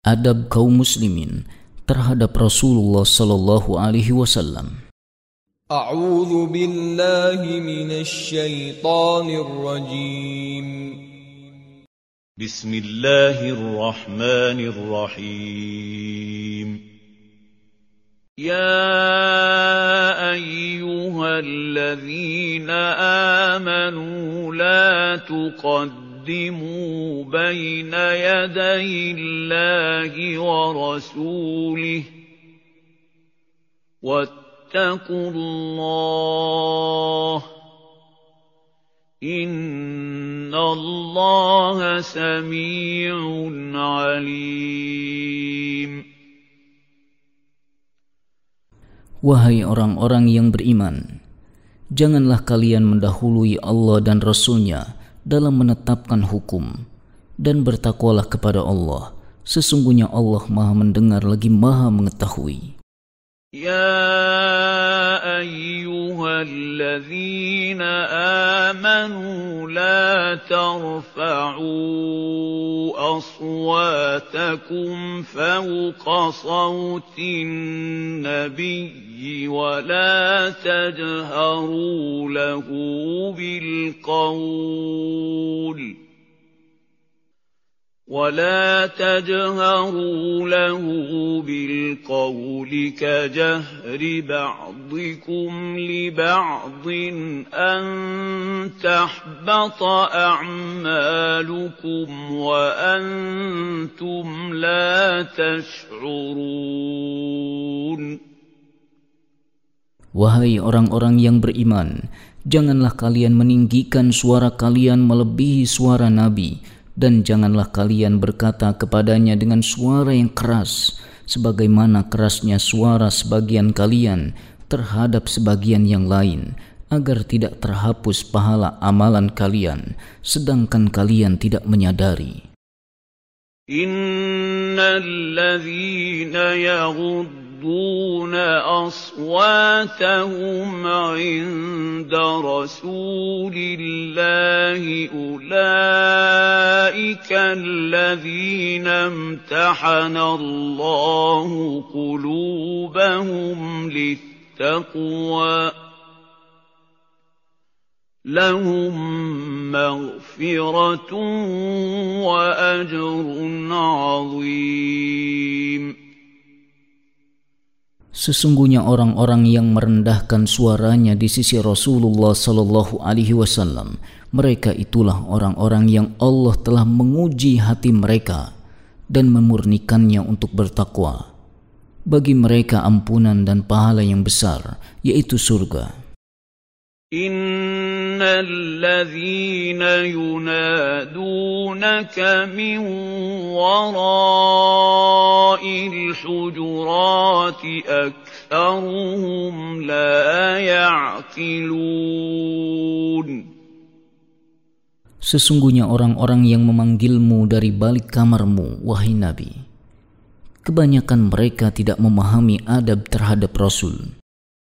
adab kaum muslimin terhadap Rasulullah sallallahu alaihi wasallam. أعوذ بالله من الشيطان الرجيم بسم الله الرحمن الرحيم يا ايها الذين امنوا لا تقدموا بين يدي الله ورسوله واتقوا الله ان الله سميع عليم Wahai orang-orang yang beriman, janganlah kalian mendahului Allah dan Rasul-Nya dalam menetapkan hukum, dan bertakwalah kepada Allah. Sesungguhnya Allah maha mendengar lagi maha mengetahui. يا ايها الذين امنوا لا ترفعوا اصواتكم فوق صوت النبي ولا تجهروا له بالقول ولا تجهروا له بالقول كجهر بعضكم لبعض ان تحبط اعمالكم وأنتم لا تشعرون Wahai orang-orang yang beriman, janganlah kalian meninggikan suara kalian melebihi suara Nabi dan janganlah kalian berkata kepadanya dengan suara yang keras sebagaimana kerasnya suara sebagian kalian terhadap sebagian yang lain agar tidak terhapus pahala amalan kalian sedangkan kalian tidak menyadari Innalladzina يغضون أصواتهم عند رسول الله أولئك الذين امتحن الله قلوبهم للتقوى لهم مغفرة وأجر عظيم Sesungguhnya orang-orang yang merendahkan suaranya di sisi Rasulullah sallallahu alaihi wasallam, mereka itulah orang-orang yang Allah telah menguji hati mereka dan memurnikannya untuk bertakwa. Bagi mereka ampunan dan pahala yang besar, yaitu surga. إن الذين ينادونك من وراء الحجرات أكثرهم لا يعقلون Sesungguhnya orang-orang yang memanggilmu dari balik kamarmu, wahai Nabi, kebanyakan mereka tidak memahami adab terhadap Rasul.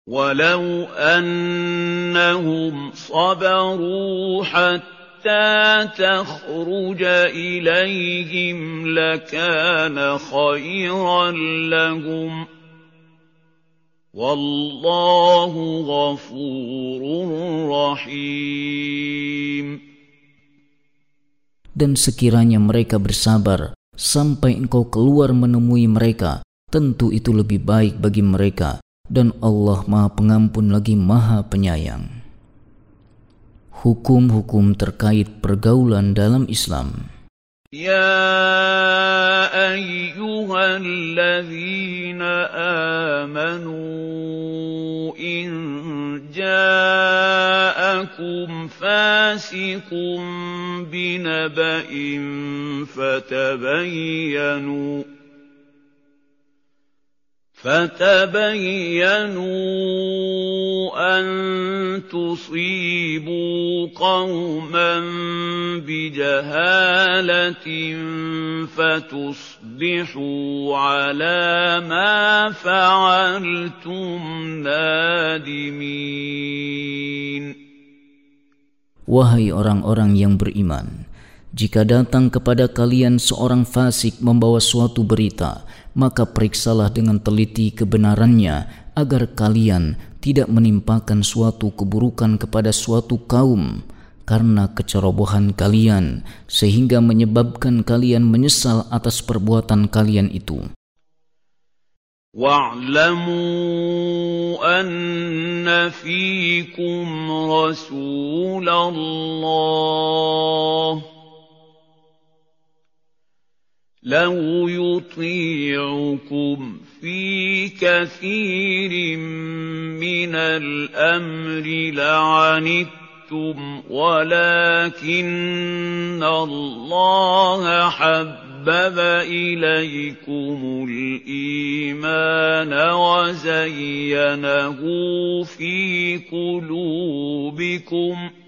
ولو أنهم صبروا حتى تخرج إليهم لكان خيرا لهم والله غفور رحيم Dan sekiranya mereka bersabar sampai engkau keluar menemui mereka, tentu itu lebih baik bagi mereka dan Allah Maha Pengampun lagi Maha Penyayang. Hukum-hukum terkait pergaulan dalam Islam. Ya ayyuhalladzina amanu in ja'akum fasiqun binaba'in fatabayyanu فتبينوا أن تصيبوا قوما بجهالة فتصبحوا على ما فعلتم نادمين. Wahai orang-orang yang beriman, Jika datang kepada kalian seorang fasik membawa suatu berita, maka periksalah dengan teliti kebenarannya agar kalian tidak menimpakan suatu keburukan kepada suatu kaum karena kecerobohan kalian sehingga menyebabkan kalian menyesal atas perbuatan kalian itu. واعلموا أن فيكم رسول الله لو يطيعكم في كثير من الأمر لعنتم ولكن الله حبب إليكم الإيمان وزينه في قلوبكم ۖ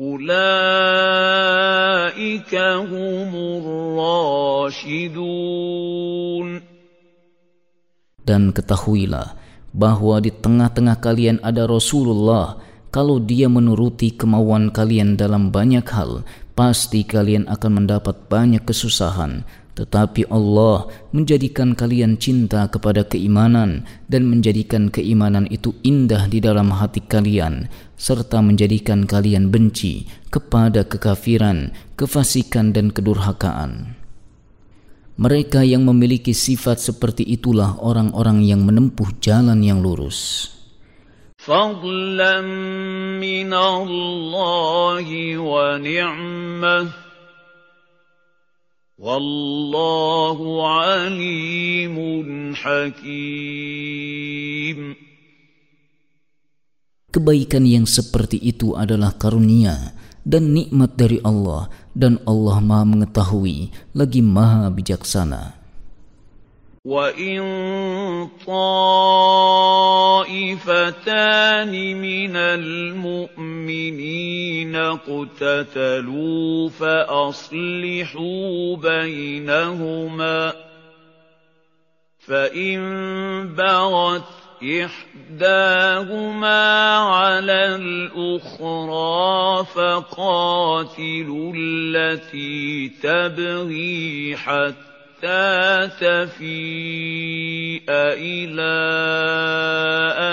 أولئك هم الراشدون Dan ketahuilah bahwa di tengah-tengah kalian ada Rasulullah kalau dia menuruti kemauan kalian dalam banyak hal pasti kalian akan mendapat banyak kesusahan Tetapi Allah menjadikan kalian cinta kepada keimanan dan menjadikan keimanan itu indah di dalam hati kalian serta menjadikan kalian benci kepada kekafiran, kefasikan dan kedurhakaan. Mereka yang memiliki sifat seperti itulah orang-orang yang menempuh jalan yang lurus. Fadlan min wa ni'mah Wallahu alimun hakim. Kebaikan yang seperti itu adalah karunia dan nikmat dari Allah dan Allah Maha mengetahui lagi Maha bijaksana. وَإِن طَائِفَتَانِ مِنَ الْمُؤْمِنِينَ اقْتَتَلُوا فَأَصْلِحُوا بَيْنَهُمَا فَإِن بَغَتْ إِحْدَاهُمَا عَلَى الْأُخْرَىٰ فَقَاتِلُوا الَّتِي تَبْغِي حَتَّىٰ حتى تفيء إلى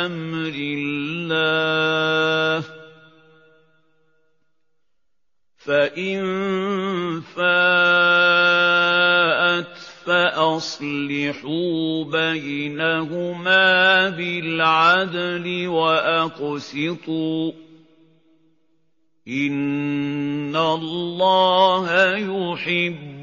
أمر الله فإن فاءت فأصلحوا بينهما بالعدل وأقسطوا إن الله يحب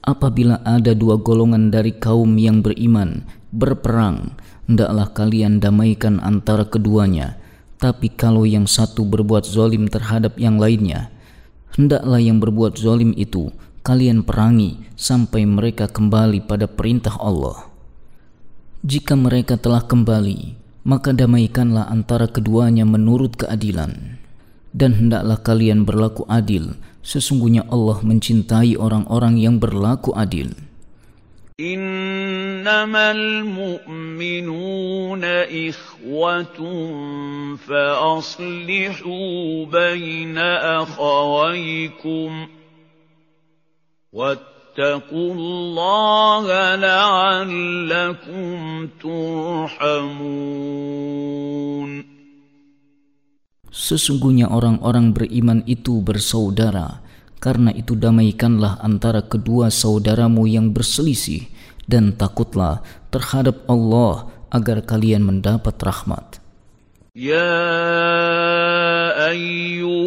Apabila ada dua golongan dari kaum yang beriman berperang, hendaklah kalian damaikan antara keduanya. Tapi kalau yang satu berbuat zolim terhadap yang lainnya, hendaklah yang berbuat zolim itu kalian perangi sampai mereka kembali pada perintah Allah. Jika mereka telah kembali, maka damaikanlah antara keduanya menurut keadilan. Dan hendaklah kalian berlaku adil, sesungguhnya Allah mencintai orang-orang yang berlaku adil. إنما المؤمنون إخوة فأصلحوا بين أخويكم واتقوا الله لعلكم ترحمون Sesungguhnya orang-orang beriman itu bersaudara, karena itu damaikanlah antara kedua saudaramu yang berselisih dan takutlah terhadap Allah agar kalian mendapat rahmat. يا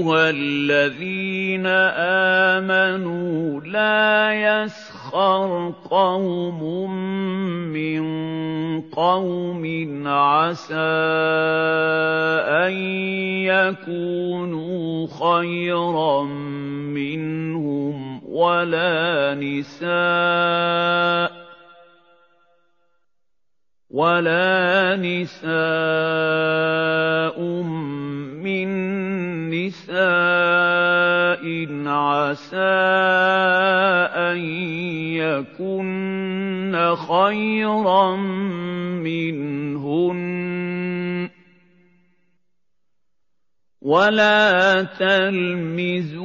أيها الذين آمنوا لا يسخر قوم من قوم عسى أن يكونوا خيرا منهم ولا نساء ولا نساء من نساء عسى أن يكن خيرا منهن ولا تلمزوا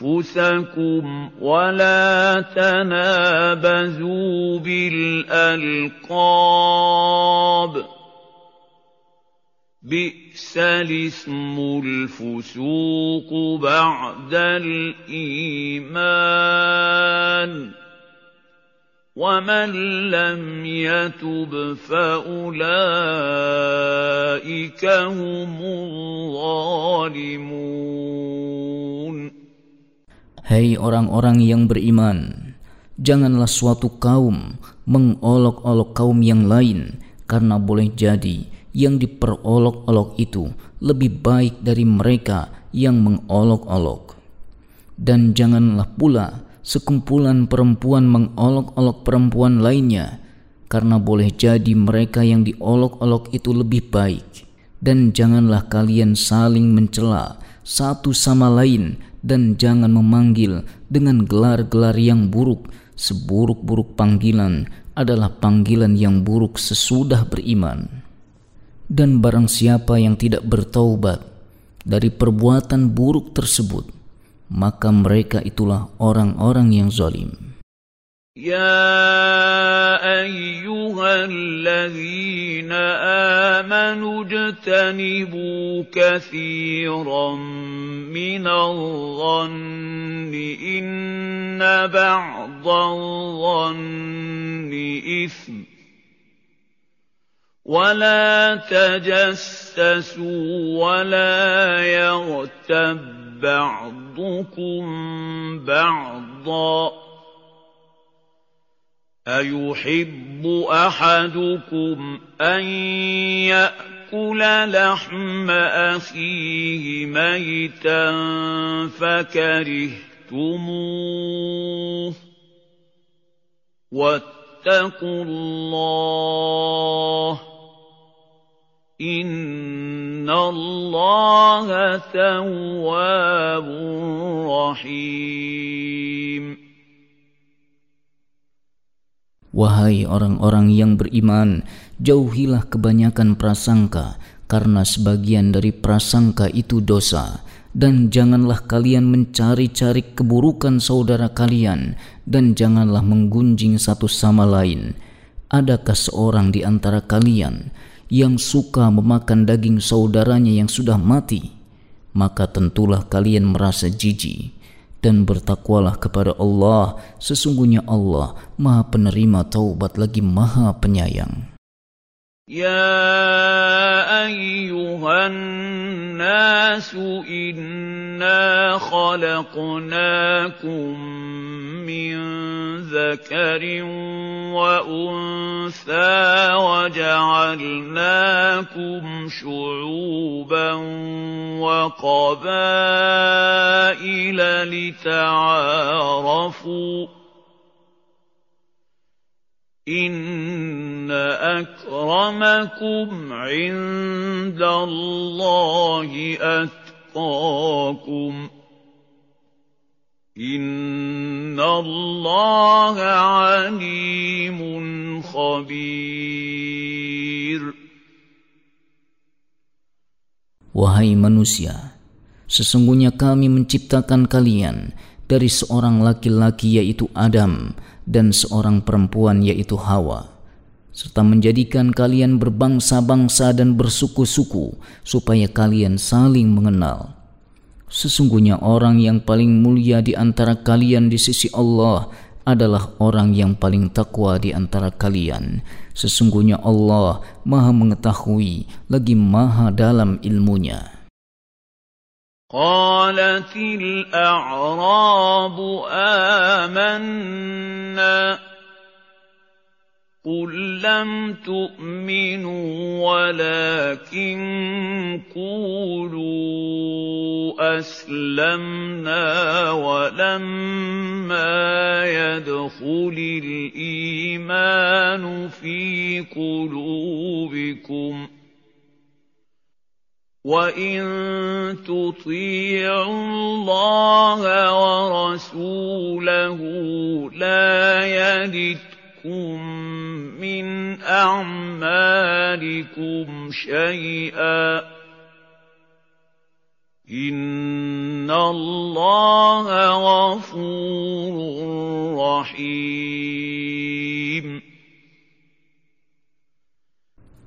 أنفسكم ولا تنابزوا بالألقاب بئس الاسم الفسوق بعد الإيمان ومن لم يتب فأولئك هم الظالمون Hei orang-orang yang beriman, janganlah suatu kaum mengolok-olok kaum yang lain karena boleh jadi yang diperolok-olok itu lebih baik dari mereka yang mengolok-olok. Dan janganlah pula sekumpulan perempuan mengolok-olok perempuan lainnya, karena boleh jadi mereka yang diolok-olok itu lebih baik. Dan janganlah kalian saling mencela satu sama lain dan jangan memanggil dengan gelar-gelar yang buruk. Seburuk-buruk panggilan adalah panggilan yang buruk sesudah beriman Dan barang siapa yang tidak bertaubat dari perbuatan buruk tersebut, maka mereka itulah orang-orang yang zalim. يا أيها الذين آمنوا اجتنبوا كثيرا من الظن إن بعض الظن إثم ولا تجسسوا ولا يغتب بعضكم بعضا ايحب احدكم ان ياكل لحم اخيه ميتا فكرهتموه واتقوا الله إن الله تواب رحيم Wahai orang-orang yang beriman, jauhilah kebanyakan prasangka, karena sebagian dari prasangka itu dosa. Dan janganlah kalian mencari-cari keburukan saudara kalian, dan janganlah menggunjing satu sama lain. Adakah seorang di antara kalian Yang suka memakan daging saudaranya yang sudah mati, maka tentulah kalian merasa jijik dan bertakwalah kepada Allah. Sesungguhnya Allah Maha Penerima Taubat lagi Maha Penyayang. يا ايها الناس انا خلقناكم من ذكر وانثى وجعلناكم شعوبا وقبائل لتعارفوا إن أكرمكم عند الله أتقاكم إن الله عليم خبير Wahai manusia, sesungguhnya kami menciptakan kalian dari seorang laki-laki yaitu Adam dan seorang perempuan yaitu Hawa serta menjadikan kalian berbangsa-bangsa dan bersuku-suku supaya kalian saling mengenal sesungguhnya orang yang paling mulia di antara kalian di sisi Allah adalah orang yang paling takwa di antara kalian. Sesungguhnya Allah Maha Mengetahui lagi Maha dalam ilmunya. قالت الأعراب آمنا قل لم تؤمنوا ولكن قولوا أسلمنا ولما يدخل الإيمان في قلوبكم وَإِن تُطِيعُوا اللَّهَ وَرَسُولَهُ لَا يَلِتْكُم مِّنْ أَعْمَالِكُمْ شَيْئًا ۚ إِنَّ اللَّهَ غَفُورٌ رَّحِيمٌ.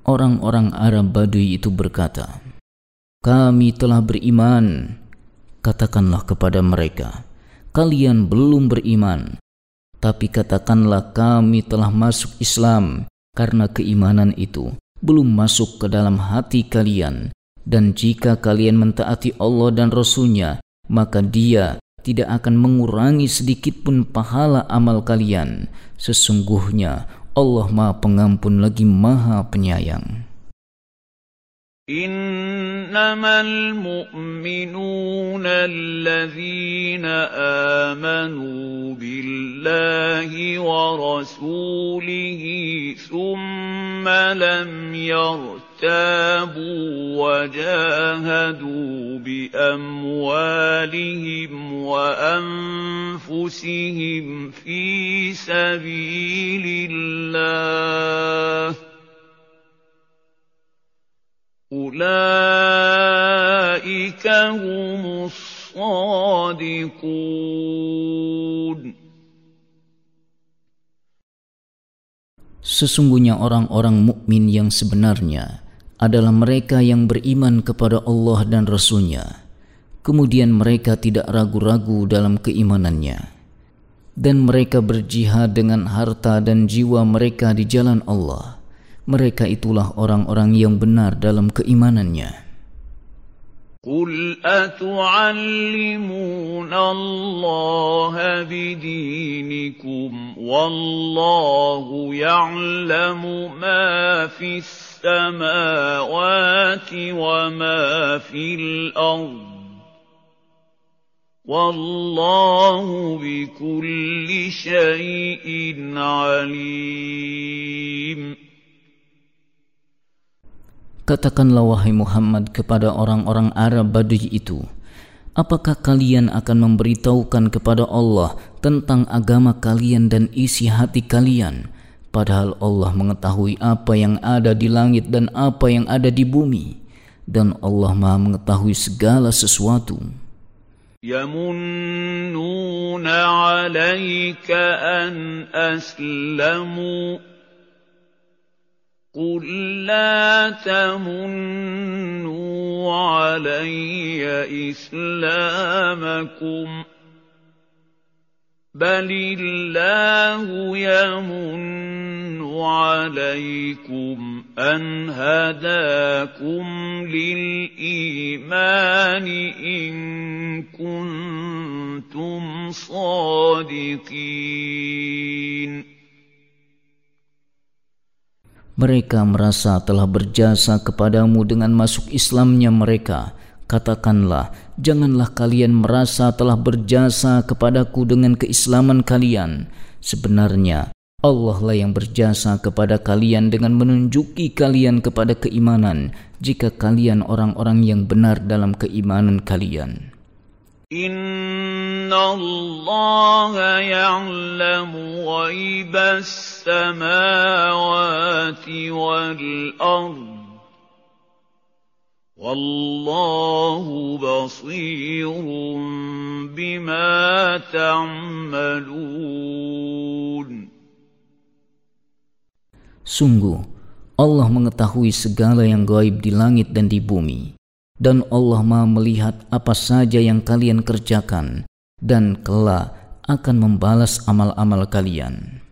Orang-orang Arab Badui itu berkata, kami telah beriman. Katakanlah kepada mereka, kalian belum beriman. Tapi katakanlah kami telah masuk Islam karena keimanan itu belum masuk ke dalam hati kalian. Dan jika kalian mentaati Allah dan Rasulnya, maka dia tidak akan mengurangi sedikit pun pahala amal kalian. Sesungguhnya Allah Maha Pengampun lagi Maha Penyayang. إنما المؤمنون الذين آمنوا بالله ورسوله ثم لم يرتابوا وجاهدوا بأموالهم وأنفسهم في سبيل الله أولئك هم الصادقون Sesungguhnya orang-orang mukmin yang sebenarnya adalah mereka yang beriman kepada Allah dan Rasul-Nya. Kemudian mereka tidak ragu-ragu dalam keimanannya. Dan mereka berjihad dengan harta dan jiwa mereka di jalan Allah mereka itulah orang-orang yang benar dalam keimanannya. قل أتعلمون الله بدينكم والله يعلم ما في السماوات وما في الأرض والله بكل شيء عليم Katakanlah wahai Muhammad kepada orang-orang Arab Badui itu, apakah kalian akan memberitahukan kepada Allah tentang agama kalian dan isi hati kalian, padahal Allah mengetahui apa yang ada di langit dan apa yang ada di bumi, dan Allah Maha mengetahui segala sesuatu. يمنون عليك أن أسلموا قل لا تمنوا علي إسلامكم بل الله يمن عليكم أن هداكم للإيمان إن كنتم صادقين Mereka merasa telah berjasa kepadamu dengan masuk Islamnya mereka. Katakanlah, janganlah kalian merasa telah berjasa kepadaku dengan keislaman kalian. Sebenarnya, Allah lah yang berjasa kepada kalian dengan menunjuki kalian kepada keimanan jika kalian orang-orang yang benar dalam keimanan kalian. Inna Allah ya'lamu السَّمَاوَاتِ وَالْأَرْضِ وَاللَّهُ بَصِيرٌ بِمَا تَعْمَلُونَ Sungguh, Allah mengetahui segala yang gaib di langit dan di bumi dan Allah Maha melihat apa saja yang kalian kerjakan dan kelak akan membalas amal-amal kalian.